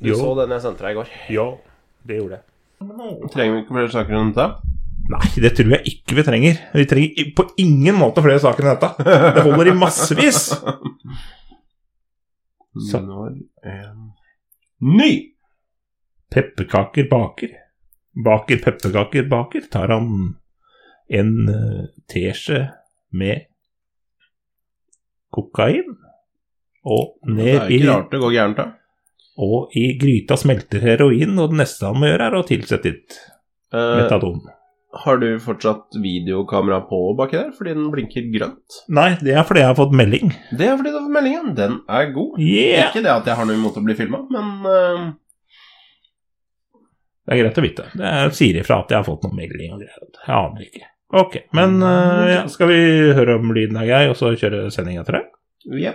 Du Jo. så den jeg sendte deg i går. Ja, det gjorde jeg. Trenger vi ikke flere saker enn dette? Nei, det tror jeg ikke vi trenger. Vi trenger på ingen måte flere saker enn dette. Det holder i massevis. Så. Når en ny Pepperkaker baker. Baker pepperkaker baker. Tar han en eh, teskje med kokain og ned i Det er ikke rart det går gærent, da. Og i gryta smelter heroin, og det neste han må gjøre, er å tilsette litt Eh, metadon. har du fortsatt videokamera på baki der fordi den blinker grønt? Nei, det er fordi jeg har fått melding. Det er fordi du har fått meldingen. Den er god. Yeah! Ikke det at jeg har noe imot å bli filma, men uh... Det er greit å vite. Det er, sier ifra at jeg har fått noen melding og greier. Jeg aner ikke. Ok, men uh, ja, skal vi høre om lyden er grei, og så kjøre sendinga til deg? ja.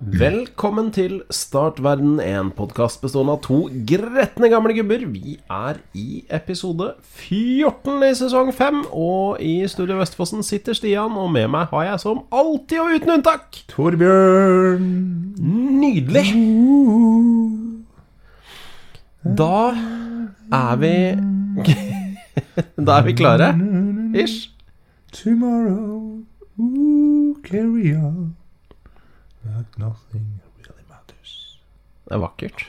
Velkommen til Startverden, en podkast bestående av to gretne gamle gubber. Vi er i episode 14 i sesong 5, og i Studio Vestfossen sitter Stian, og med meg har jeg som alltid og uten unntak Torbjørn. Nydelig! Da er vi Da er vi klare. Ish. Tomorrow, ooh, carry on. Like nothing really matters. Det er vakkert.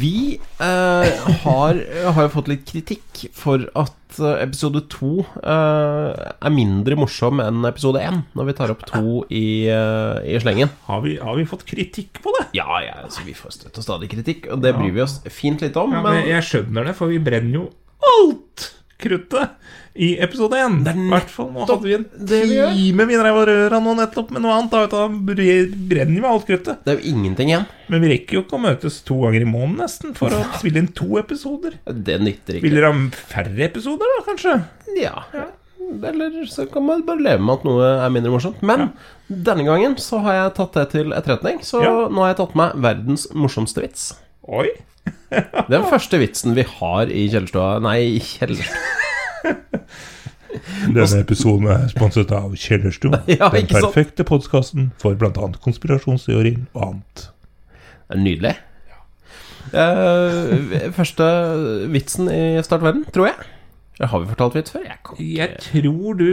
Vi eh, har, har jo fått litt kritikk for at eh, episode to eh, er mindre morsom enn episode én, når vi tar opp to i, eh, i slengen. Har vi, har vi fått kritikk på det? Ja, ja, så vi får støtt og stadig kritikk, og det bryr vi oss fint litt om. Ja, men men jeg skjønner det, for vi brenner jo alt kruttet i episode 1. Det er fall nå hadde vi en time vi drev og røra nå nettopp med noe annet. Da, da brenner vi alt kruttet. det er jo ingenting igjen. Men vi rekker jo ikke å møtes to ganger i måneden nesten for å spille inn to episoder. Det nytter ikke. Vil dere ha færre episoder, da, kanskje? Ja. Eller så kan man bare leve med at noe er mindre morsomt. Men denne gangen så har jeg tatt det til etterretning, så Ja. nå har jeg tatt med verdens morsomste vits. Oi. Den første vitsen vi har i kjellerstua Nei, i kjellerstua Denne episoden er sponset av Kjellerstua. Ja, den perfekte perfekte podkasten for bl.a. konspirasjonsteorier og annet. Det er nydelig. Eh, første vitsen i Startverden, tror jeg. Eller Har vi fortalt vits før? Jeg kan ikke Jeg tror du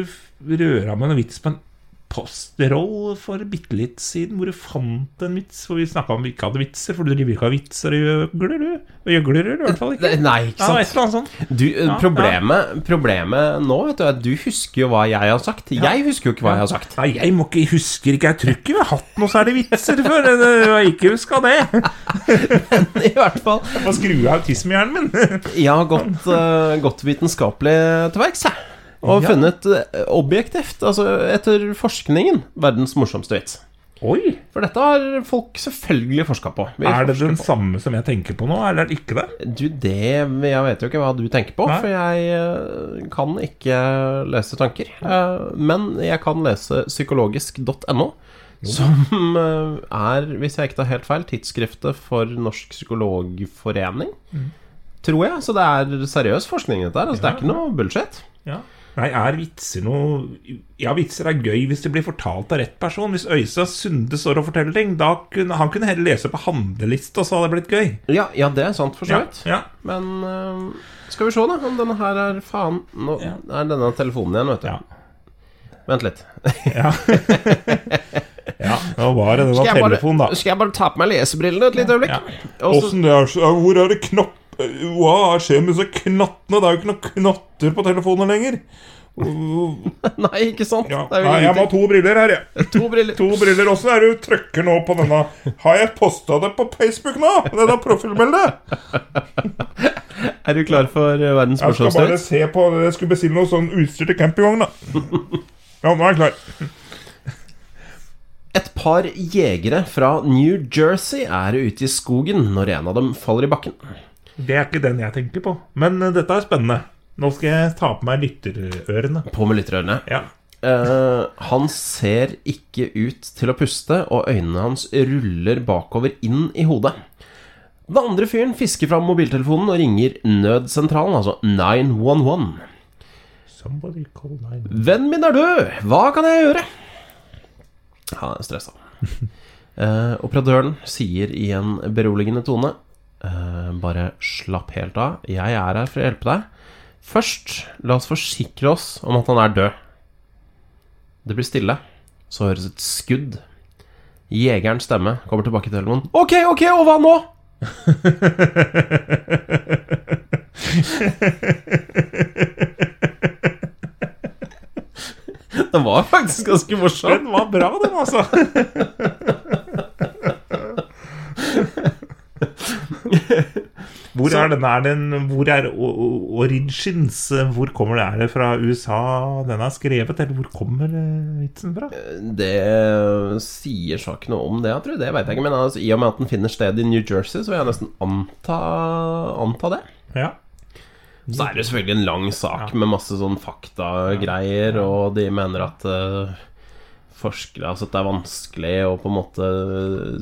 røra med en vits på en postroll for bitte litt siden, hvor du fant en vits For vi snakka om vi ikke hadde vitser, for du driver ikke av vitser og gjøgler, du. Og gjøgler i hvert fall ikke. Nei, ikke Ja, sant? annet sånt. Du, eh, problemet, problemet nå vet du, er at du husker jo hva jeg har sagt. Jeg husker jo ikke hva jeg har sagt. Nei, jeg må ikke, husker ikke. Jeg tror ikke vi har hatt noe særlig vitser før. Jeg har ikke huska det. Men I hvert fall. Jeg må skru av autismehjernen min. Jeg har gått, uh, gått vitenskapelig til verks, jeg. Og Ja. funnet eh, objektivt, altså etter forskningen, verdens morsomste vits. Oi! For dette har folk selvfølgelig forska på. Vi Er det den på. samme som jeg tenker på nå, eller er det ikke det? Du, det Jeg vet jo ikke hva du tenker på, Nei. for jeg eh, kan ikke lese tanker. Eh, Men jeg kan lese psykologisk.no, som er, hvis jeg ikke tar helt feil, tidsskriftet for Norsk Psykologforening. Tror jeg. Så det er seriøs forskning, dette her. Altså, det er ikke noe bullshit. Ja. Nei, er vitser noe Ja, vitser er gøy hvis det blir fortalt av rett person. Hvis Øystein Sunde står og forteller ting, da kunne han kunne heller lese på handleliste, og så hadde det blitt gøy. Ja, ja det er sant, for så vidt. ja. Men eh, skal vi se, da, om denne her er Faen, nå Ja. er denne telefonen igjen, vet du. Ja. Vent litt. Ja. ja, nå var det den telefonen, da. skal jeg bare ta på meg lesebrillene et lite øyeblikk? Ja. Også, Åssen det er Hvor er det knapp... Hva skjer med disse knattene? Det er jo ikke noen knatter på telefonen lenger. Nei, ikke sant? Ja. Det er jo Nei, jeg må ha to briller her, jeg. To briller. To briller. Åssen er det du trykker nå på denne Har jeg posta det på Facebook nå? Denne profilbildet? Er du klar for verdens morsomste? Jeg skal bare se på Jeg skulle bestille noe sånn utstyr til campingvogn, da. Ja, nå er jeg klar. Et par jegere fra New Jersey er ute i skogen når en av dem faller i bakken. Det er ikke den jeg tenker på. Men uh, dette er spennende. Nå skal jeg ta på meg lytterørene. På med lytterørene. Ja. Uh, han ser ikke ut til å puste, og øynene hans ruller bakover inn i hodet. Den andre fyren fisker fram mobiltelefonen og ringer nødsentralen, altså 911. Somebody. Vennen min er død! Hva kan jeg gjøre? Han er stressa. uh, operatøren sier i en beroligende tone eh, Bare slapp helt av. Jeg er her for å hjelpe deg. Først, la oss forsikre oss om at han er død. Det blir stille. Så høres et skudd. Jegerens stemme kommer tilbake til telefonen. Ok, ok, og hva nå? Den var faktisk ganske morsom. Den var bra, den, altså. Hvor er den? Er den hvor er Origins? Hvor kommer det? Er det fra USA den er skrevet, eller hvor kommer eh, vitsen fra? Det sier saken noe om det, jeg tror. Det vet jeg ikke. Men altså, i og med at den finner sted i New Jersey, så vil jeg nesten anta, anta det. Ja. Så er det selvfølgelig en lang sak med masse sånn faktagreier, og de mener at eh, forskere altså at det er vanskelig å på en måte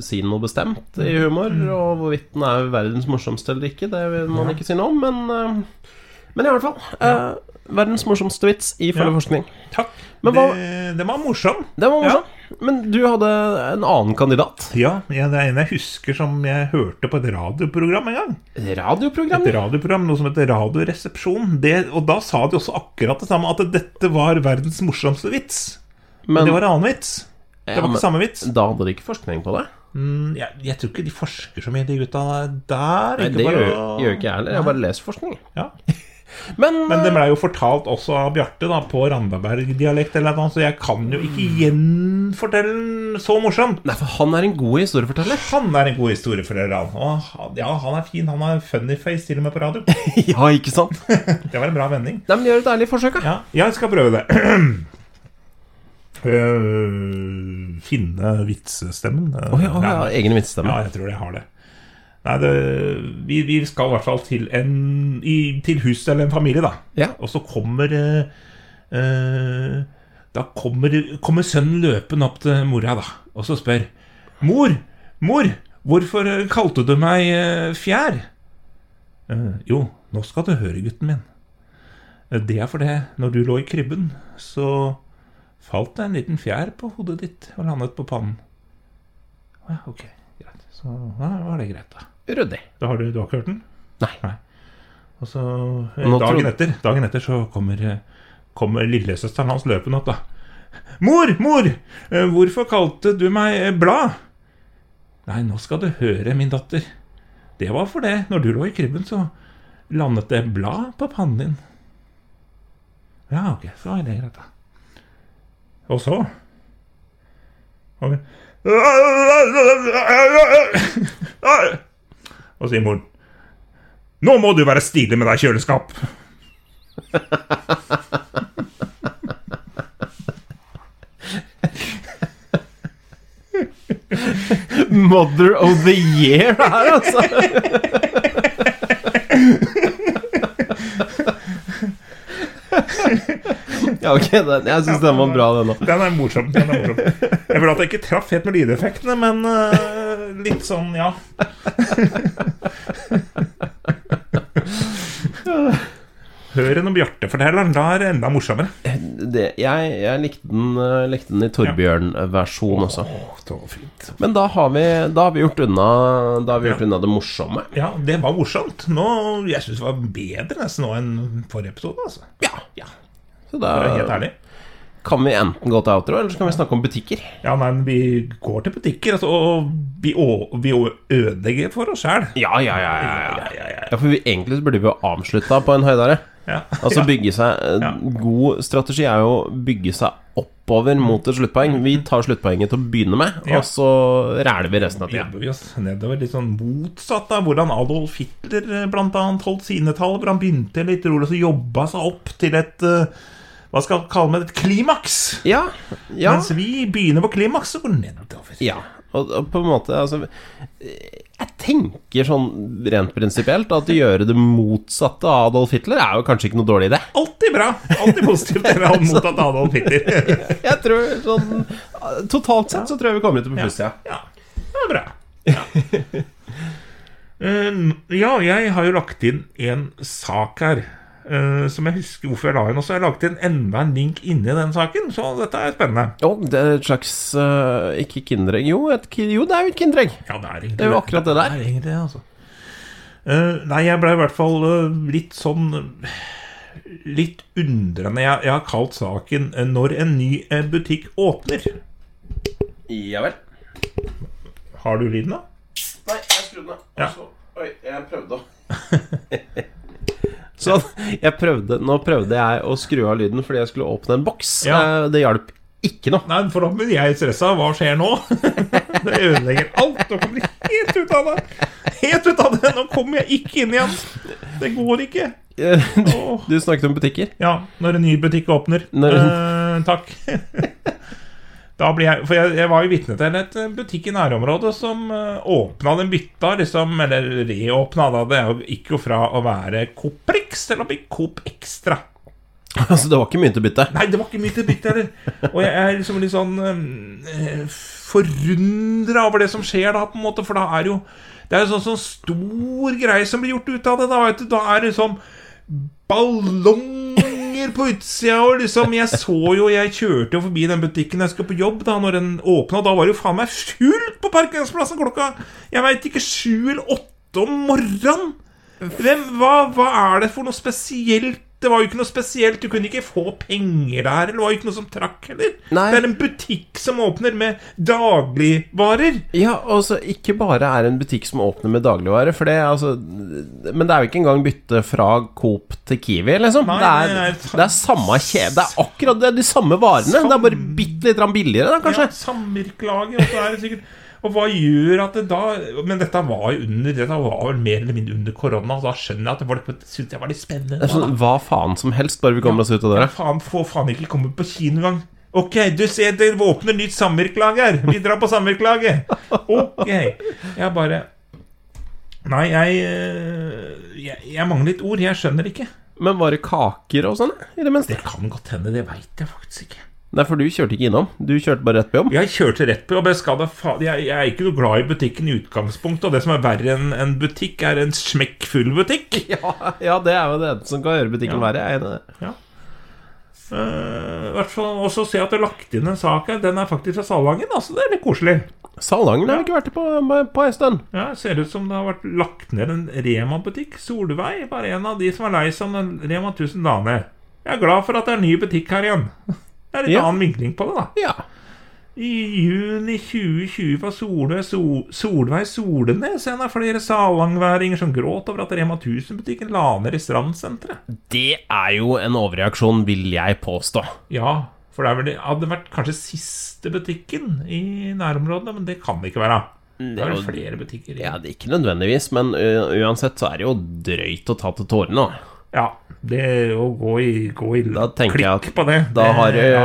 si noe bestemt i humor, og hvorvidt den er verdens morsomste eller ikke, det vil man ikke si noe om, men eh, Men i hvert fall. eh, verdens morsomste vits i Ja. forskning. Takk. Men hva- det, det var morsom. Det var morsomt. Men du hadde en annen kandidat. Ja, ja, det er en jeg husker som jeg hørte på et radioprogram en gang. Radioprogram. Et radioprogram, Noe som heter Radioresepsjon. Det, og da sa de også akkurat det samme, at dette var verdens morsomste vits. Men Men det var en annen vits. Det var ikke samme vits. da hadde de ikke forskning på det. Mm, jeg, jeg tror ikke de forsker så mye, de gutta der. Nei, det bare gjør, gjør ikke jeg heller. Jeg bare leser forskning. Ja. Men, Men det blei jo fortalt også av Bjarte da, på Randaberg-dialekt, så jeg kan jo ikke gjenfortelle den så morsomt. Nei, for han er en god historieforteller. Han er en god historieforteller, han. Og ja, han er fin. Han har funny face til og med på radio. ja, ikke sant? Det var en bra vending. Nei, men Gjør et ærlig forsøk, da. Ja, jeg skal prøve det. Øh, finne vitsestemmen. Å ja, å ja, egen vitsestemme. Ja, jeg tror jeg har det. Nei, det, vi, vi skal i hvert fall til en i, Til huset eller en familie, da. Ja. Og så kommer uh, uh, Da kommer, kommer sønnen løpende opp til mora, da. Og så spør Mor! Mor! Hvorfor eh, kalte du meg eh, Fjær? «Eh, jo, nå skal du høre, gutten min. Eh, Det er fordi når du lå i krybben, så falt det en liten fjær på hodet ditt og landet på pannen. Ja, ok, greit. Så da var det greit, da. Ryddig. Da har du, du har ikke hørt den? Nei. Og så eh, Nå dagen, etter, dagen etter så kommer, eh, kommer lillesøsteren hans løpende opp, da. Mor! Mor! eh, Hvorfor kalte du meg Blad? Nei, nå skal du høre, min datter. Det var for det. Når du lå i krybben, så landet det blad på pannen din. Ja, ok, så er det greit, da. Og så Og, Og sier moren Nå må du være stilig med deg kjøleskap. Mother of the year her, altså. Ja, ok, den, jeg syns den var bra, den òg. Den er morsom. den er morsom Jeg føler at jeg ikke traff helt med lydeffektene, men uh, litt sånn, ja. Hør en om Bjarte-fortelleren. Da er det enda morsommere. Det, jeg, jeg likte den, eh, likte den i Torbjørn-versjon også. Åh, det var fint. Men da har vi, da har vi gjort unna Da har vi gjort unna det morsomme. Ja, det var morsomt. Nå, Jeg syns det var bedre nesten nå enn forrige episode. altså Ja. Ja, Så da helt ærlig. kan vi enten gå til outro, eller så kan vi snakke om butikker. Ja, nei, men Vi går til butikker, altså, og vi, vi ødelegger for oss sjæl. Ja, ja, ja, ja, ja. ja, for vi, egentlig så burde vi jo avslutta på en høydare. Ja. Altså bygge seg Ja. God strategi er jo å bygge seg oppover mot et sluttpoeng. Vi tar sluttpoenget til å begynne med, og så ræler vi resten av tida. Ja, nedover litt sånn motsatt av hvordan Adolf Hitler eh, blant annet holdt sine tall. Hvor han begynte litt rolig, så jobba seg opp til et eh, hva skal vi kalle det, et klimaks. Ja. ja. Mens vi begynner på klimaks og går nedover. Ja, og, og på en måte altså, Jeg tenker sånn rent prinsipielt at å gjøre det motsatte av Adolf Hitler er jo kanskje ikke noe dårlig idé. Alltid bra. Alltid positivt å ha mottatt Adolf Hitler. Jeg tror sånn Totalt sett så tror jeg vi kommer ut på pluss, Ja, det er bra. Ja. Eh, ja, jeg har jo lagt inn en sak her. Eh, som jeg husker hvorfor jeg la inn. Og så har jeg laget en enda en link inni den saken, så dette er spennende. Jo, det er et slags uh, Ikke Kinderegg Jo, et, jo, det er jo et Kinderegg. Ja, det er Det er jo akkurat det der. er egentlig altså. uh, nei, jeg ble i hvert fall litt sånn Litt undrende. Jeg, jeg har kalt saken 'Når en ny butikk åpner'. Ja vel. Har du lyden, da? Nei, jeg skrudde den av. Ja. Oi, jeg prøvde å Så jeg prøvde Nå prøvde jeg å skru av lyden fordi jeg skulle åpne en boks. Ja. Eh, Det hjalp ikke noe. Nei, for da blir jeg stressa. Hva skjer nå? Det ødelegger alt. Nå kommer jeg helt ut av det. Helt ut av det. Nå kommer jeg ikke inn igjen. Det går ikke. Eh, Du, du snakket om butikker. Ja, når en ny butikk åpner. Når- Eh, takk. Jeg, for jeg, jeg var jo vitne til et eh, butikk i nærområdet som uh, åpna den bytta, liksom, eller reåpna. Da. Det gikk jo fra å være Coop Rix til å bli Coop Extra. Altså, det var ikke mye til bytte. Nei, det var ikke mye til bytte heller. Og jeg er liksom litt sånn øh, forundra over det som skjer da, på en måte, for da er jo Det er jo sånn, sånn stor greie som blir gjort ut av det. Da, vet du, da er det sånn ballonger på utsida, og liksom Jeg så jo Jeg kjørte jo forbi den butikken jeg skulle på jobb da Når den åpna, da var det jo faen meg fullt på parkeringsplassen klokka Jeg veit ikke, sju eller åtte om morgenen. Hvem, hva, hva er det for noe spesielt? Det var jo ikke noe spesielt. Du kunne ikke få penger der. Eller det var jo ikke noe som trakk heller. Nei. Det er en butikk som åpner med dagligvarer. Ja, altså, ikke bare er en butikk som åpner med dagligvarer. for det altså Men det er jo ikke engang bytte fra Coop til Kiwi, liksom. Nei, det, er, det er- det er samme kjede. Det er akkurat det er de samme varene. Det er bare bitte litt billigere, da, kanskje. Ja, Samvirkelaget. Og så er det sikkert Og hva gjør at det da Men dette var jo under Dette var vel mer eller mindre under korona, da skjønner jeg at det var litt, syntes jeg var litt spennende. Det er sånn, hva faen som helst, bare vi kommer oss ut av Ja, døra. faen, få faen ikke komme på kino engang. Ok, du ser det åpner nytt samvirkelag her. Vi drar på samvirkelaget. Ok. Jeg bare Nei, jeg, øh, jeg Jeg mangler litt ord. Jeg skjønner ikke. Men var det kaker og sånn, i det minste? Det kan godt hende. Det veit jeg faktisk ikke. Nei, for du kjørte ikke innom. Du kjørte bare rett på jobb. Jeg kjørte rett på jobb. Jeg, jeg, jeg er ikke noe glad i butikken i utgangspunktet. Og det som er verre enn en butikk, er en smekkfull butikk. Ja, ja, det er jo det som kan gjøre butikken Ja. verre. Jeg er enig i det. Ja. Uh, Og så ser jeg at det er lagt inn en sak her. Den er faktisk fra Salangen. Altså, det er litt koselig. Salangen har vi ikke vært på på en stund. Ja, Ser ut som det har vært lagt ned en Rema-butikk. Solveig var en av de som er lei seg om Rema 1000 la. Jeg er glad for at det er ny butikk her igjen. Det er litt Ja. annen vinkling på det, da. Ja. I juni 2020 var Solø, Sol, Solveig Solenes en av flere salangværinger som gråt over at Rema 1000-butikken la ned i Strandsenteret. Det er jo en overreaksjon, vil jeg påstå. Ja, for det vel det hadde vært kanskje siste butikken i nærområdet, men det kan det ikke være. Det er vel jo- flere butikker Ja, det er Ikke nødvendigvis, men uansett så er det jo drøyt å ta til tårene. Ja, det å gå i, gå i klikk på det Da det- har, du, ja.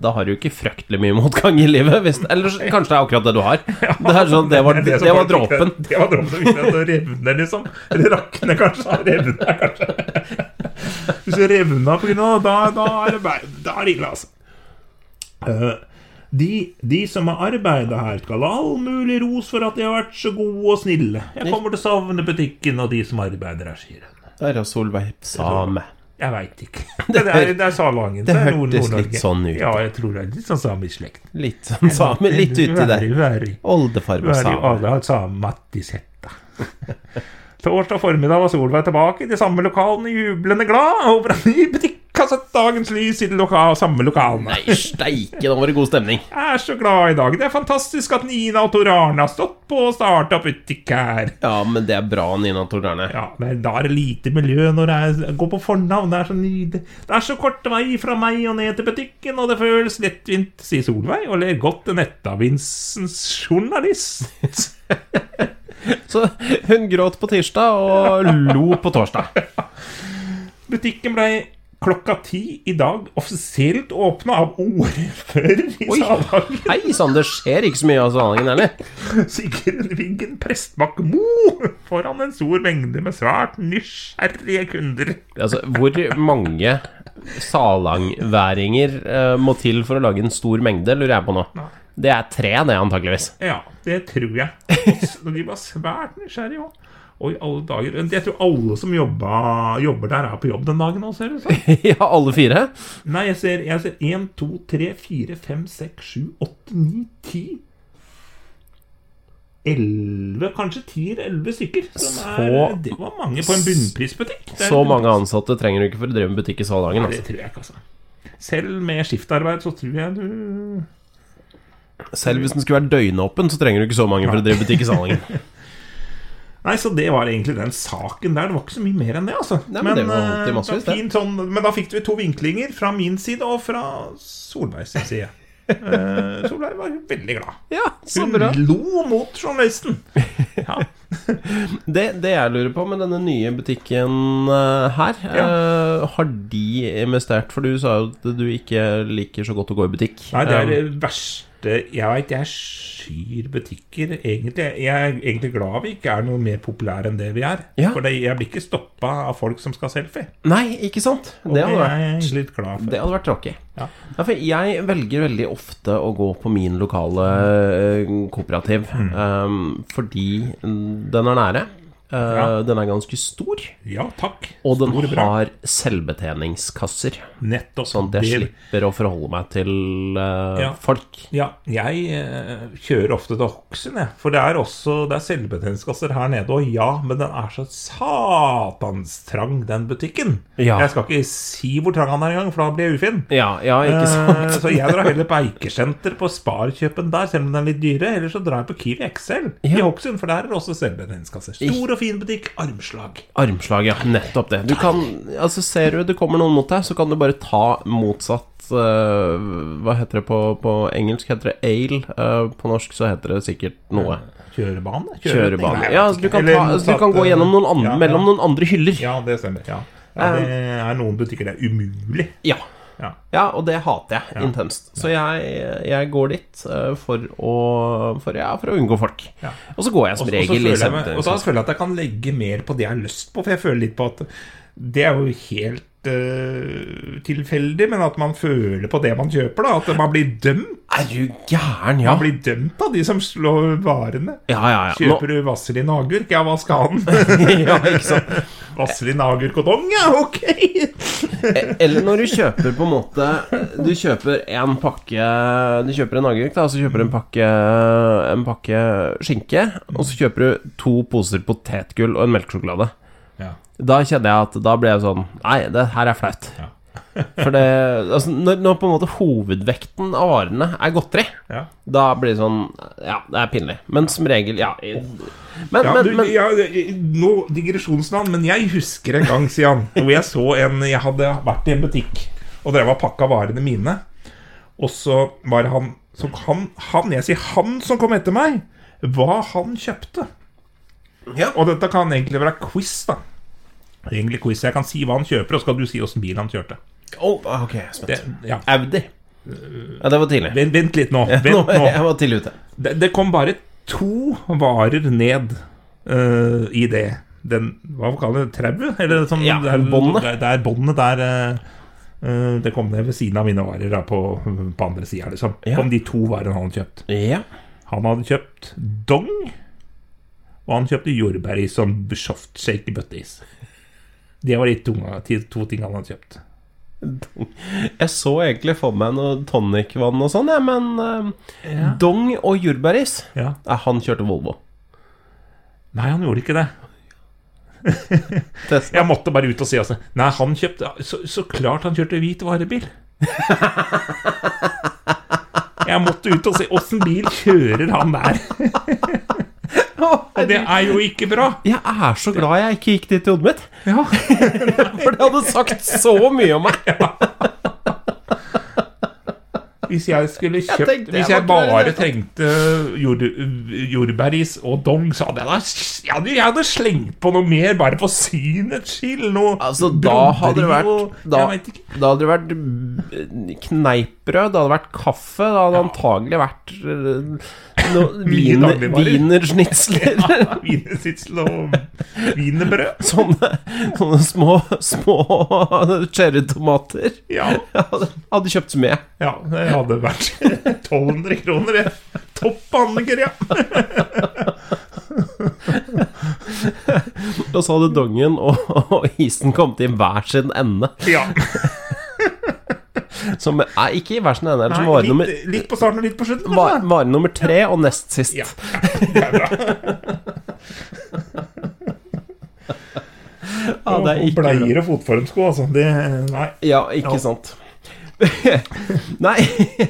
da har du ikke fryktelig mye motgang i livet. Hvis, eller kanskje det er akkurat det du har. Det, er sånn, det, var, det, var dråpen. Det var dråpen som at det revner, liksom. Eller rakner, kanskje. Revner, kanskje. Hvis du revner på grunn av det, da, da er det da er det ille, altså. Eh, de, de som har arbeida her, skal ha all mulig ros for at de har vært så gode og snille. Jeg kommer til å savne butikken og de som arbeider her, sier hun. Er Solveig Same. Jeg veit ikke. Det er, det er Salangen. det hørtes litt sånn ut. Ja, jeg tror det er litt sånn samisk slekt. Litt sånn same, litt uti der. Oldefar var same. alle har samme Mattisetta. Torsdag formiddag var Solveig tilbake i de samme lokalene, jublende glad over en ny butikk har sett dagens lys i de loka samme lokalene. Nei, steike, nå var det god stemning. Jeg er så glad i dag. Det er fantastisk at Nina og Tor Arne har stått på og starta butikk her. Ja, men det er bra, Nina og Tor Arne. Ja, men Da er det lite miljø når jeg går på fornavn. Det er så nydelig. Det er så kort vei fra meg og ned til butikken, og det føles lettvint, sier Solveig, og ler godt til Nettavinsens journalist. Så hun gråt på tirsdag og lo på torsdag. Butikken ble klokka ti i dag offisielt åpna av ordfører i Oi. Salangen. Hei sann, det skjer ikke så mye av Salangen heller. Sigurd Wiggen Prestbakk Mo foran en stor mengde med svært nysgjerrige kunder. Altså, hvor mange salangværinger uh, må til for å lage en stor mengde, lurer jeg på nå. Det er tre, det, antakeligvis. Ja, det tror jeg. Og De var svært nysgjerrige òg. Og i alle dager Jeg tror alle som jobba, jobber der, er på jobb den dagen òg, ser du. ja, alle fire? Nei, jeg ser, jeg ser 1, 2, 3, 4, 5, 6, 7, 8, 9, 10 11, kanskje 10-11 stykker. Er, det var mange på en bunnprisbutikk. Så mange ansatte trenger du ikke for å drive butikk i så Det Altså. tror jeg ikke, altså. Selv med skiftarbeid så tror jeg du Selv hvis den skulle vært døgnåpen, så trenger du ikke så mange for å drive butikk i Salangen. Nei, så det var egentlig den saken der. Det var ikke så mye mer enn det, altså. Nei, men det var det massevis, det fint sånn, men da fikk vi to vinklinger fra min side og fra Solveigs side. uh, Solveig var veldig glad. Ja, så Hun bra. lo mot journalisten. Ja. Det, det jeg lurer på med denne nye butikken her, her uh, Har de investert For du sa jo at du ikke liker så godt å gå i butikk. Nei, det er Um, det verste Jeg veit jeg skyr butikker, egentlig. Jeg er egentlig glad vi ikke er noe mer populære enn det vi er. Ja. For jeg blir ikke stoppa av folk som skal selfie. Nei, ikke sant? Det hadde vært litt glad for. Det hadde vært tråkig. Ja. Ja, jeg velger veldig ofte å gå på min lokale eh, kooperativ Mm. um, fordi den er nære. Eh, Ja. Den er ganske stor, Ja, takk. og den Stor, har selvbetjeningskasser. Nettopp. Sånn at jeg Det- slipper å forholde meg til uh, Ja. folk. Ja, jeg uh, kjører ofte til Hokksund, jeg. For det er også Det er selvbetjeningskasser her nede, og ja, men den er så satans trang, den butikken. Ja. Jeg skal ikke si hvor trang han er engang, for da blir jeg ufin. Ja, ja, ikke sant? uh, så jeg drar heller på Eikersenter på Sparkjøpen der, selv om den er litt dyre. Eller så drar jeg på Kiwi XL i. Hokksund, for der er det også selvbetjeningskasser. Stor og fin butikk, armslag. Armslag, ja. Nettopp det. Du kan, altså Ser du det kommer noen mot deg, så kan du bare ta motsatt uh, Hva heter det på, på engelsk? Heter det ale? Uh, på norsk så heter det sikkert noe. Kjørebane? Kjørebane. Ja, altså, du kan, ta, altså, du kan gå eh, gjennom noen andre, ja, mellom noen andre hyller. Ja, det stemmer. Ja. ja, det er noen butikker det er umulig. Ja. Ja. Ja, og det hater jeg Ja. intenst. Så jeg, jeg går dit eh, for å for, ja, for å unngå folk. Ja. Og så går jeg som Og så- og så regel i jeg Og så føler jeg at jeg kan legge mer på det jeg har lyst på, for jeg føler litt på at det er jo helt eh, tilfeldig, men at man føler på det man kjøper, da. At man blir dømt. Er du gæren, ja? Man blir dømt av de som slår varene. Ja, ja, ja. Nå, Kjøper du Vazelin agurk? Ja, hva skal han? ja, ikke sant? Vazelin agurk og dong? Ja, ok! Eller når du kjøper på en måte Du kjøper en pakke Du kjøper en agurk, da, og så kjøper du en pakke En pakke skinke, og så kjøper du to poser potetgull og en melkesjokolade. Ja. Da kjenner jeg at da blir jeg sånn Nei, det her er flaut. Ja. For det Altså, når, når på en måte hovedvekten av varene er godteri, Ja. da blir det sånn Ja, det er pinlig. Men som regel, ja Men, Ja, men, du, men ja, nå digresjonsnavn, men jeg husker en gang, Sian, hvor jeg så en Jeg hadde vært i en butikk og drev og pakka varene mine, og så var han så han, han, jeg sier han som kom etter meg, hva han kjøpte. Ja. Og dette kan egentlig være quiz, da. Egentlig quiz. Jeg kan si hva han kjøper, og så skal du si åssen bil han kjørte. Å, ok, spent. Det, ja. Audi. Ja, det var tidlig. Vent, vent litt nå. Vent nå. jeg var tidlig ute. Det, det kom bare to varer ned uh, i det. Den, hva kaller det, trauet? Eller sånn, Ja, det er båndet. Det, det er båndet der øh, Det kom ned ved siden av mine varer da, på, på andre sida, liksom. Ja. Kom de to varene han hadde kjøpt. Ja. Han hadde kjøpt dong, og han kjøpte jordbæris som softshake bøtteis. Det var de to, to tingene han hadde kjøpt. Jeg så egentlig for meg noe tonicvann og sånn, ja, men eh, Dong og jordbæris Ja. Nei, Han kjørte Volvo. Nei, han gjorde ikke det. Jeg måtte bare ut og si altså. Nei, han kjøpte Så, så klart han kjørte hvit varebil. Jeg måtte ut og se åssen bil kjører han der. Og det er jo ikke bra. Jeg er så glad jeg ikke gikk dit i hodet mitt, Ja. for det hadde sagt så mye om meg. Hvis jeg skulle Jeg kjøpt tenkte jeg Hvis jeg jeg bare trengte jord, jordbæris og dong, så hadde jeg da jeg hadde, slengt på noe mer, bare for synets skyld. Noe Altså, da hadde det vært da, da hadde det vært eh, kneippbrød, det hadde vært kaffe, det hadde antagelig vært eh, noe wiener-. Wienersitsel og wienerbrød. Sånne, sånne små, små cherrytomater. Ja. Hadde, hadde kjøpt med. ja, det hadde vært 1200 kroner. det. Topp handlinger, ja. Og så hadde dongen og, og isen kommet i hver sin ende. ja. Som er ikke i versen ennå. Nei, vare nummer, litt, litt på starten og litt på slutten. va- altså. vare nummer tre og nest sist. Ja, det er bra. Ja, det er ikke. Bleier og fotformsko, altså. Det, nei. Ja, ikke Ja. sant. Nei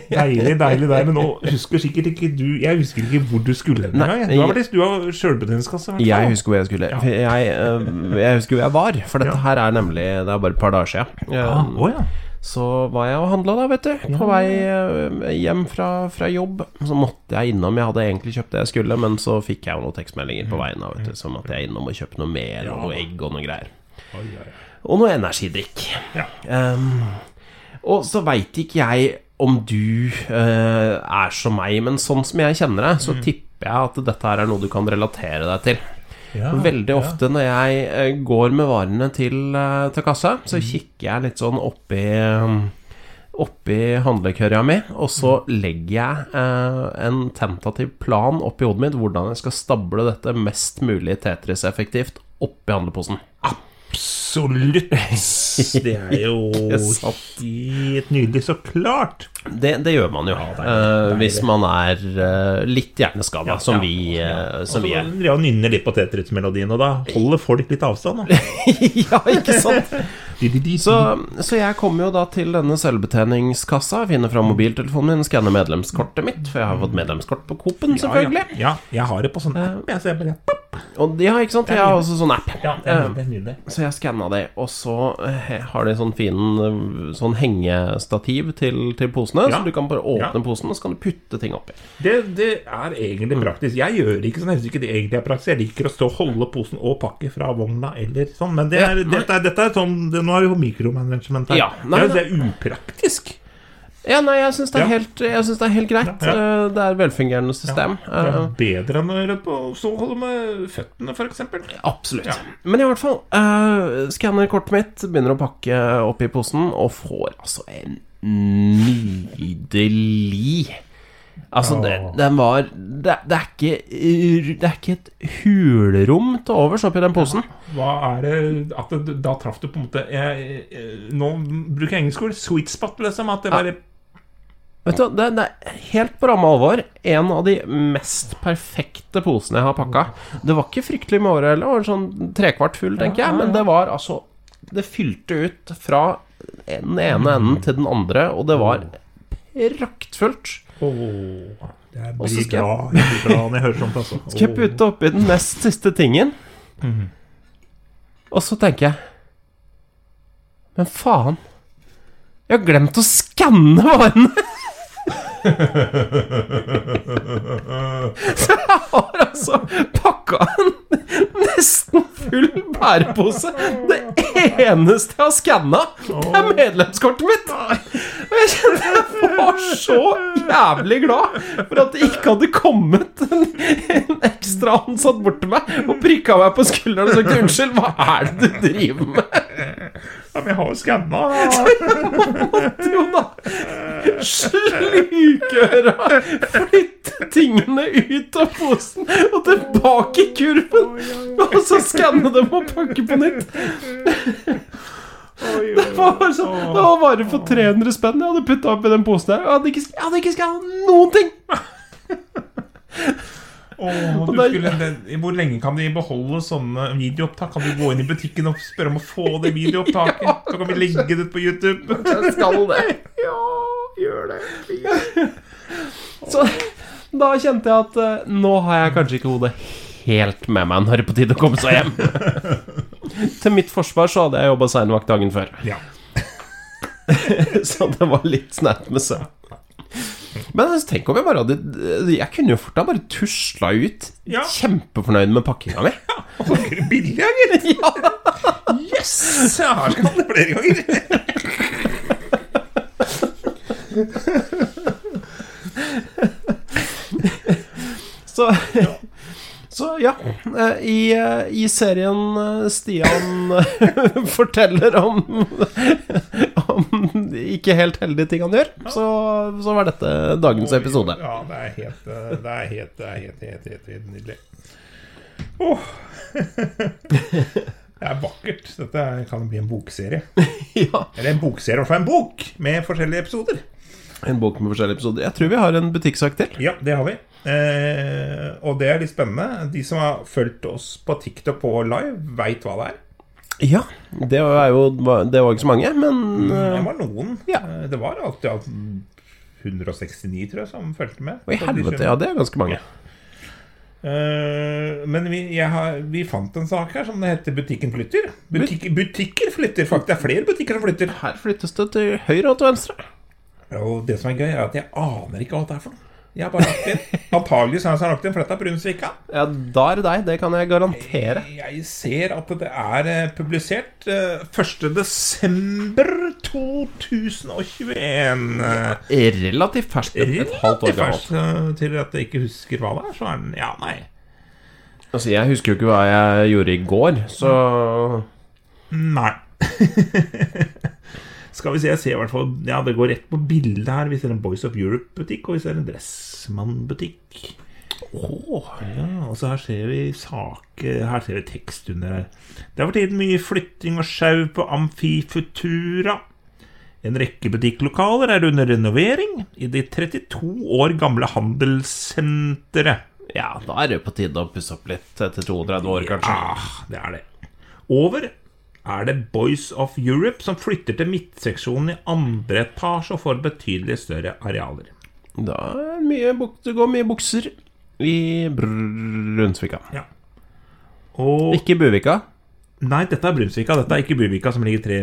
Deilig, deilig der. Men nå husker sikkert ikke du Jeg husker ikke hvor du skulle. Du har vært i stua sjølbetjeningskasse. Jeg husker hvor jeg skulle. Ja. Jeg, eh, jeg husker hvor jeg var, for dette Ja. her er nemlig Det er bare et par dager siden. Ah, Eh, å ja. Så var jeg og handla, da, vet du. På vei eh, hjem fra, fra jobb. Så måtte jeg innom. Jeg hadde egentlig kjøpt det jeg skulle, men så fikk jeg jo noen tekstmeldinger på veien. da, vet du Som at jeg er innom og kjøpe noe mer, og noe egg og noe greier. Og noe energidrikk. Um, og så veit ikke jeg om du uh, er som meg, men sånn som jeg kjenner deg, så tipper jeg at dette her er noe du kan relatere deg til. Ja, Veldig ja. ofte når jeg eh, går med varene til, eh, til kassa, så kikker jeg litt sånn oppi um, Oppi handlekørja mi, og så legger jeg eh, en tentativ plan oppi hodet mitt hvordan jeg skal stable dette mest mulig Tetris-effektivt oppi handleposen. Absolutt! Det er jo helt nydelig. Så klart! Det, det gjør man jo, Ja, det er- eh, det er hvis man er eh, litt hjerneskada, Ja, som, ja, vi, ja. som vi er. Og så nynner litt på Tetris-melodien, og da holder folk litt avstand. Ja, ikke sant? Så, så jeg kommer jo da til denne selvbetjeningskassa, finner fram mobiltelefonen min, skanner medlemskortet mitt, for jeg har fått medlemskort på Coop-en, selvfølgelig. Ja, ja, jeg har det på sånn app. Jeg, ser bare, og de har, ikke sant? Jeg har også sånn app. ja, det er, Eh, det er nydelig. Så jeg skanna det, og så eh, har de sånn fin sånn hengestativ til, til posene, Ja. så du kan bare åpne Ja. posen, og så kan du putte ting oppi. Det, det er egentlig praktisk. Jeg gjør ikke sånn, jeg syns ikke det egentlig er praktisk. Jeg liker å stå og holde posen og pakke fra vogna eller sånn, men det er, Ja, dette, er, dette er sånn det, Nå er vi på mikromanagement her. Ja, nei, det, er, det er upraktisk. Ja, nei, jeg syns det, Ja. det er helt greit. Ja, ja. Eh, Det er velfungerende system. Det er Eh, bedre enn å gjøre på så holde med føttene, f.eks. Absolutt. Men i hvert fall, uh, skanner kortet mitt, begynner å pakke opp i posen, og får altså en nydelig Altså, det, den var det, det, er ikke, det er ikke et hulrom til overs oppi den posen. Hva er det at det, Da traff du på en måte jeg, jeg, Nå bruker jeg engelsk ord. Sweet spot, liksom. At det bare Vet du, det, det er helt på ramme alvor en av de mest perfekte posene jeg har pakka. Det var ikke fryktelig med året heller, var sånn trekvart full, tenker jeg, men det var altså Det fylte ut fra den ene enden til den andre, og det var praktfullt. Åh, jeg blir skal glad, jeg blir glad når jeg hører sånt. Altså. Skal jeg putte oppi den nest siste tingen, Mm. og så tenker jeg Men faen, jeg har glemt å skanne varene! Så jeg har altså pakka en nesten full bærepose. Det eneste jeg har skanna, det er medlemskortet mitt! Og jeg kjente jeg var så jævlig glad for at det ikke hadde kommet en, en ekstra ansatt bort til meg og prikka meg på skulderen og sagt 'Unnskyld, hva er det du driver med?' Ja, men jeg har jo skanna. Jo da. Slukøra. Flytte tingene ut av posen og tilbake i kurven. Og så skanne dem og pakke på nytt. Det var, så, det var bare for 300 spenn jeg hadde putta oppi den posen her. Jeg hadde ikke, jeg hadde ikke skanna noen ting. Oh, du skulle, hvor lenge kan de beholde sånne videoopptak? Kan du gå inn i butikken og spørre om å få det videoopptaket? Så kan vi legge det ut på YouTube. Jeg skal det. Ja, gjør det. Så da kjente jeg at eh, nå har jeg kanskje ikke hodet helt med meg når det er på tide å komme seg hjem. Til mitt forsvar så hadde jeg jobba seinvakt dagen før, Ja. så det var litt snert med søvn. Men altså, tenk om jeg bare hadde Jeg kunne jo fort ha bare tusla ut, Ja. kjempefornøyd med pakkinga mi. Og er det billig, ja, gitt. Yes! Jeg har skatt det flere ganger. Så Så ja, eh, i, eh, i serien eh, Stian forteller om Om ikke helt heldige ting han gjør, så, så var dette dagens episode. Ja, det er helt Det er helt, det er helt, helt, helt, helt nydelig. Åh. Det er vakkert. Dette kan bli en bokserie. Ja, Eller en bokserie, i hvert fall en bok med forskjellige episoder. En bok med forskjellige episoder. Jeg tror vi har en butikksak til. Ja, det har vi. Eh, og det er litt spennende. De som har fulgt oss på TikTok på live, veit hva det er. Ja, det var jo Det var ikke så mange, men Det eh, var noen. Ja. Eh, Det var alltid alt 169, tror jeg, som fulgte med. Å, i helvete, ja, det er ganske mange. Uh, men vi, har, vi fant en sak her som det heter Butikken flytter. Butik, butikker flytter, faktisk. Det er flere butikker som flytter. Her flyttes det til høyre og til venstre. Og det som er gøy, er at jeg aner ikke hva det er for noe. Jeg har bare lagt inn. Antagelig så har jeg lagt inn, for dette er Brunsvika. Ja, da er det deg. Det kan jeg garantere. Jeg ser at det er eh, publisert eh, 1. desember 2021. Eh, Relativt ferskt. Et halvt år gammelt. eh, til at jeg ikke husker hva det er. Så er den Ja, nei. Altså, jeg husker jo ikke hva jeg gjorde i går, så Nei. Skal vi se, jeg ser i hvert fall Ja, det går rett på bildet her. Vi ser en Boys of Europe-butikk, og vi ser en Dressmann-butikk. Åh, Ja, og så her ser vi saker Her ser vi tekst under her. Det er for tiden mye flytting og sjau på Amfifutura. En rekke butikklokaler er under renovering i det 32 år gamle handelssenteret. Ja, da er det på tide å pusse opp litt etter 32 år, kanskje. Ja, det er det. Over er det Boys of Europe som flytter til midtseksjonen i andre etasje og får betydelig større arealer. Da er mye buk det går mye bukser i Brunsvika. Ja. Og Ikke Buvika. Nei, dette er Brunsvika. Dette er ikke Buvika, som ligger tre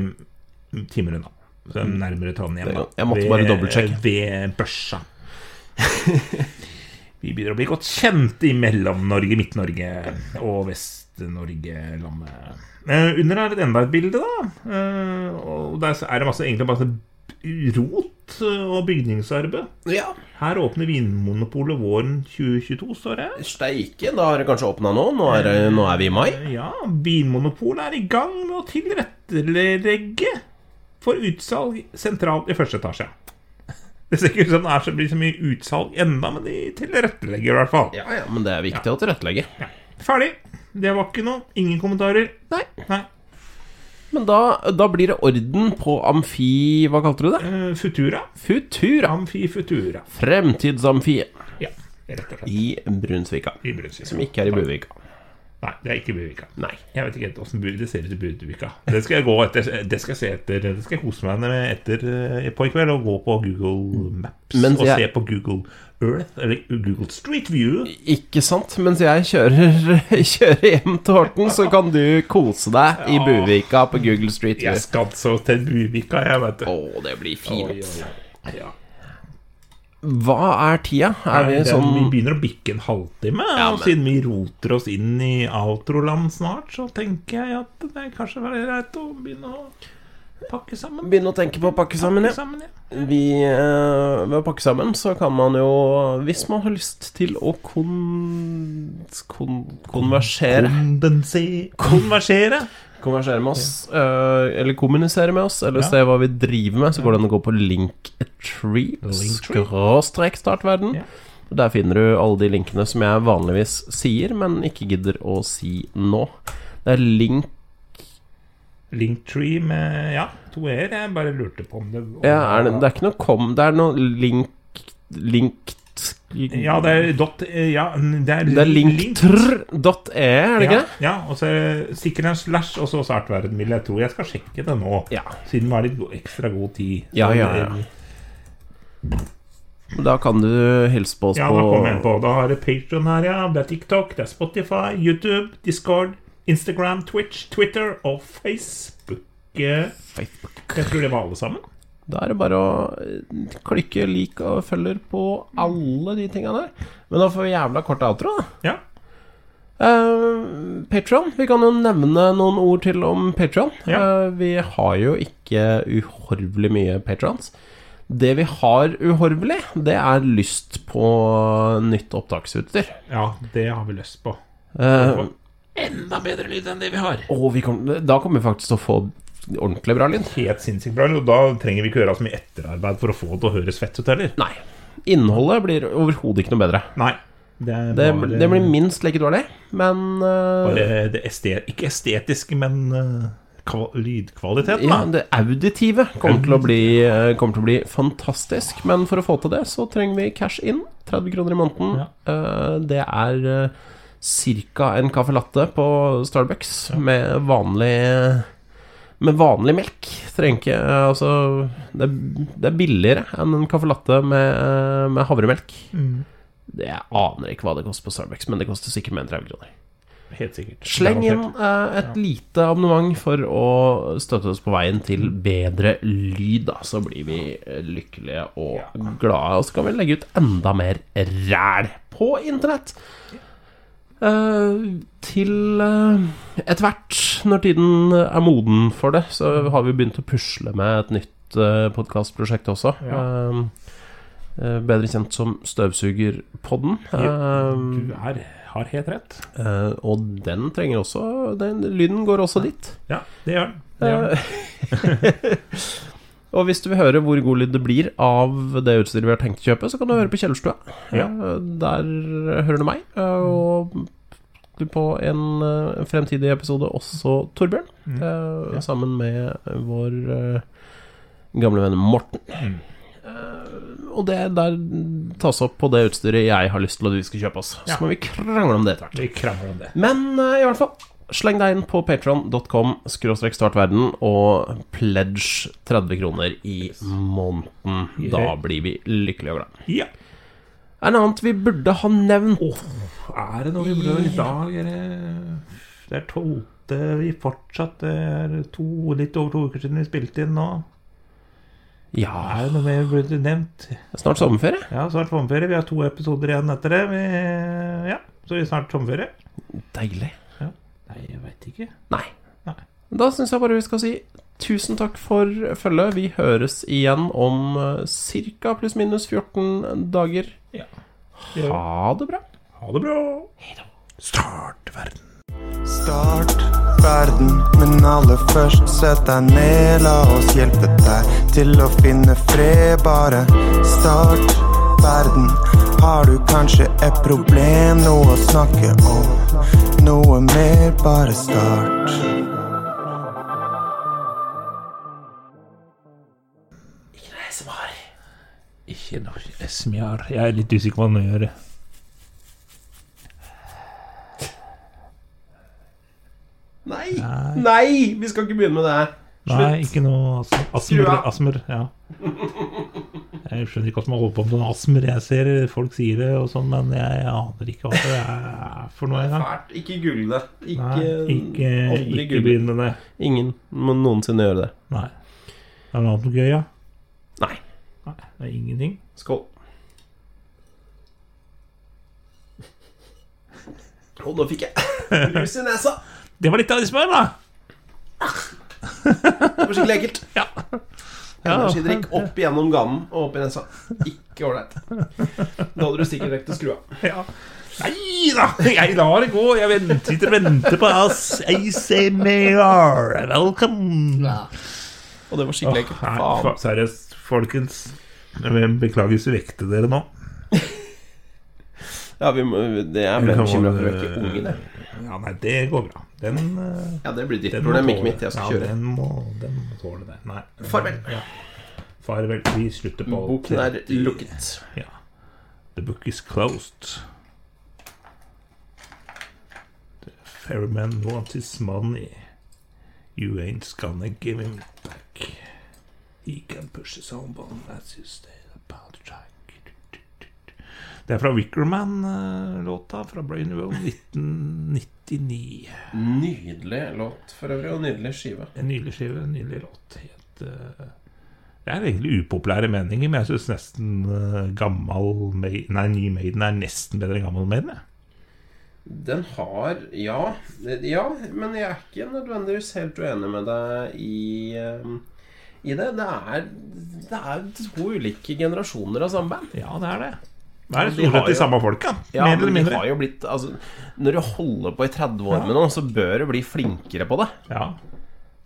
timer unna. Så nærmere Trondheim. da. Jeg måtte bare dobbeltsjekke. Ved Børsa. Vi begynner å bli godt kjent i Mellom-Norge, Midt-Norge og Vest-Norge-landet. Eh, under er det enda et bilde, da. Eh, og der er det masse, egentlig masse rot eh, og bygningsarbeid. Ja. Her åpner Vinmonopolet våren 2022, står det. Steike, da har det kanskje åpna nå. Nå er, det- nå er vi i mai. Ja, Vinmonopolet er i gang med å tilrettelegge for utsalg sentralt i første etasje. Det ser ikke ut som det er så, blir så mye utsalg enda, men de tilrettelegger i hvert fall. Ja, ja, men det er viktig å tilrettelegge. Ja. Ferdig. Det var ikke noe. Ingen kommentarer. Nei. Nei. Men da, da blir det orden på Amfi Hva kalte du det? Eh, Futura. Futura. Amfi Futura. Fremtidsamfiet Ja, rett og slett. i Brunsvika. I Brunsvika. Som ikke er i Buvika. Nei, det er ikke Buvika. Nei. Jeg vet ikke helt åssen det ser ut i Buvika. Det skal jeg gå etter Det skal jeg se etter Det skal jeg kose meg med etter eh, på i kveld og gå på Google Maps Mens og jeg- se på Google Earth, eller Google Street View. Ikke sant? Mens jeg kjører, kjører hjem til Horten, så kan du kose deg i Buvika på Google Street View. Jeg skal så til Buvika, jeg, vet du. Å, det blir Oi, fint. oi, oi. Ja. Hva er tida? Er vi det- vi sånn begynner å bikke en halvtime, Ja, og men- siden vi roter oss inn i outroland snart, så tenker jeg at det er kanskje være greit å begynne å pakke sammen. Begynne å tenke på å pakke sammen, ja. Pakke sammen, ja. Vi, eh, ved å pakke sammen, så kan man jo Hvis man har lyst til å kon... kon konversere Konversere. Konversere med oss, eh, eller kommunisere med oss, eller Ja. se hva vi driver med, så går det an å gå på Linktree, Linktree. skråstrek startverden. Ja. Der finner du alle de linkene som jeg vanligvis sier, men ikke gidder å si nå. Det er link Linktree med ja, to e-er. Jeg bare lurte på om det om ja, er det, det er ikke noe kom, det er noe link Linkt Ja, det er dot Ja, det er, Det er linktr.e, er det ikke ja, ja, og så er det sikkert en slash, og så startverden, vil jeg tro. Jeg skal sjekke det nå, Ja. siden vi har litt ekstra god tid. Ja, Så ja, ja, ja. Da kan du hilse på oss Ja, på da kommer jeg på. Da har du Patreon her, ja. Det er TikTok, det er Spotify, YouTube, Discord, Instagram, Twitch, Twitter og Facebook. Eh, Facebook. Jeg tror det var alle sammen. Da er det bare å eh, klikke lik og følger på alle de tinga der. Men da får vi jævla kort outro, da. Ja. Uh, Patron. Vi kan jo nevne noen ord til om Patron. Ja. vi har jo ikke uhorvelig mye patrons. Det vi har uhorvelig, det er lyst på nytt opptaksutstyr. ja, det har vi lyst på. Uh, Enda bedre lyd enn det vi har. og vi kom, da kommer vi faktisk til å få ordentlig bra lyd. Helt sinnssykt bra. Og da trenger vi ikke gjøre så mye etterarbeid for å få det til å høres fett ut heller. Nei. Innholdet blir overhodet ikke noe bedre. Nei. Det, Det, bare- det blir minst like dårlig, men uh, bare det estet, Ikke estetiske, men uh, kva- lydkvaliteten, ja, da. det auditive kommer til, å bli, uh, kommer til å bli fantastisk. Men for å få til det, så trenger vi cash in. 30 kroner i måneden. Ja. Eh, det er uh, ca. en caffè latte på Starbucks med vanlig med vanlig melk. Trenger ikke Altså, det, er- det er billigere enn en caffè latte med, med havremelk. Mm. Det, jeg aner ikke hva det koster på Starbucks, men det koster sikkert mer enn 30 kroner. Helt sikkert. Sleng inn eh, et lite abonnement for å støtte oss på veien til bedre lyd, da. Så blir vi eh, lykkelige og glade. Og så kan vi legge ut enda mer ræl på internett. Eh, til uh, etter hvert, når tiden er moden for det, så har vi begynt å pusle med et nytt uh, podkastprosjekt også. Ja. Eh, eh, bedre kjent som Støvsugerpodden. Eh, Du er, har helt rett. Uh, og den trenger også den, Lyden går også dit. Ja, det gjør den. Det gjør den. Og hvis du vil høre hvor god lyd det blir av det utstyret vi har tenkt å kjøpe, så kan du høre på Kjellerstua. Ja. Eh, der hører du meg, eh, og du på en eh, fremtidig episode også Torbjørn. Mm. Sammen med vår gamle venn Morten. Mm. Og det der tas opp på det utstyret jeg har lyst til at vi skal kjøpe oss. Så Ja. må vi krangle om det etter hvert. Men i hvert fall Sleng deg inn på patron.com startverden og pledge 30 kroner i måneden. Da blir vi lykkelige og glade. Ja. Er det annet vi burde ha nevnt? Er det noe vi burde ha i dag? Er det, det er tolvte vi fortsatt Det er to, litt over to uker siden vi spilte inn nå. Ja, Er det noe mer vi burde nevnt? snart sommerferie. Ja, snart sommerferie. Vi har to episoder igjen etter det. Vi, ja, så vi er snart sommerferie. Deilig. Nei, jeg veit ikke. Nei. Nei. Da syns jeg bare vi skal si tusen takk for følget. Vi høres igjen om ca. pluss-minus 14 dager. Ja. Ha det bra. Ha det bra. Start verden. Start verden, men aller først sett deg ned. La oss hjelpe deg til å finne fred. Bare start verden. Har du kanskje et problem, noe å snakke om? Noe mer, bare start. Ikke noe SMR. Ikke noe SMR. Jeg er litt usikker på hva den gjør. Nei. Nei! Vi skal ikke begynne med det Slutt. Nei, ikke noe asmer. asmer ja. Jeg skjønner ikke hva som holder på med sånn asmer. Jeg ser folk sier det, og sånn, men jeg aner ikke hva det er for noe engang. Ikke google det. Ikke, aldri ikke begynn med det. Ingen må noensinne gjøre det. Nei. Er det noe annet gøy, ja? Nei. Nei, det er ingenting. Skål. Og nå fikk jeg lus i nesa. Det var litt av smør, da! Det var skikkelig ekkelt. Ja. Energidrikk opp gjennom ganen og opp i nesa. Ikke ålreit. Da hadde du sikkert rekt å skru av. ja. Nei da! Jeg lar det gå. Jeg venter, sitter og venter på oss. ACMR. Velkommen. Og det var skikkelig ekkelt. Seriøst, folkens. Beklager hvis vi vekte dere nå. Ja, vi må, det er ble bekymra for å vekke ungen, det. Ja, nei, det går bra. Den, eh, Ja, det blir ditt problem, ikke mitt. Jeg skal ja, kjøre. Den må, den må tåle det. Nei. Farvel. Ja. Farvel. Vi slutter på Boken er lukket. Ja. The book is closed. The ferryman wants his money. You ain't gonna give him back. He can push his own bone that's his track. Det er fra Wickerman-låta fra Brain Well 1999. Nydelig låt for øvrig, og nydelig skive. En nydelig skive, en nydelig låt. Helt, uh, Det er egentlig upopulære meninger, men jeg syns nesten uh, gammel Maiden Nei, ny Maiden er nesten bedre enn gammel Maiden. jeg. Den har ja, ja, men jeg er ikke nødvendigvis helt uenig med deg i, eh, i det. Det er, det er to ulike generasjoner av samme band. Ja, det er det. Det er de stort har sett de jo- samme folka. Ja, mer eller mindre. blitt altså, Når du holder på i 30 år med noe, så bør du bli flinkere på det. Ja.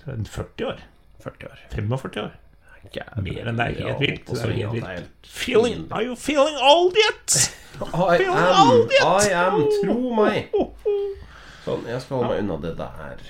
40 år. 40 år. 45 år. Mer enn det er helt vilt. Det er helt Feeling, are you feeling old yet? I Feeling am, old yet? I am, tro meg. Sånn, jeg skal holde meg unna det der.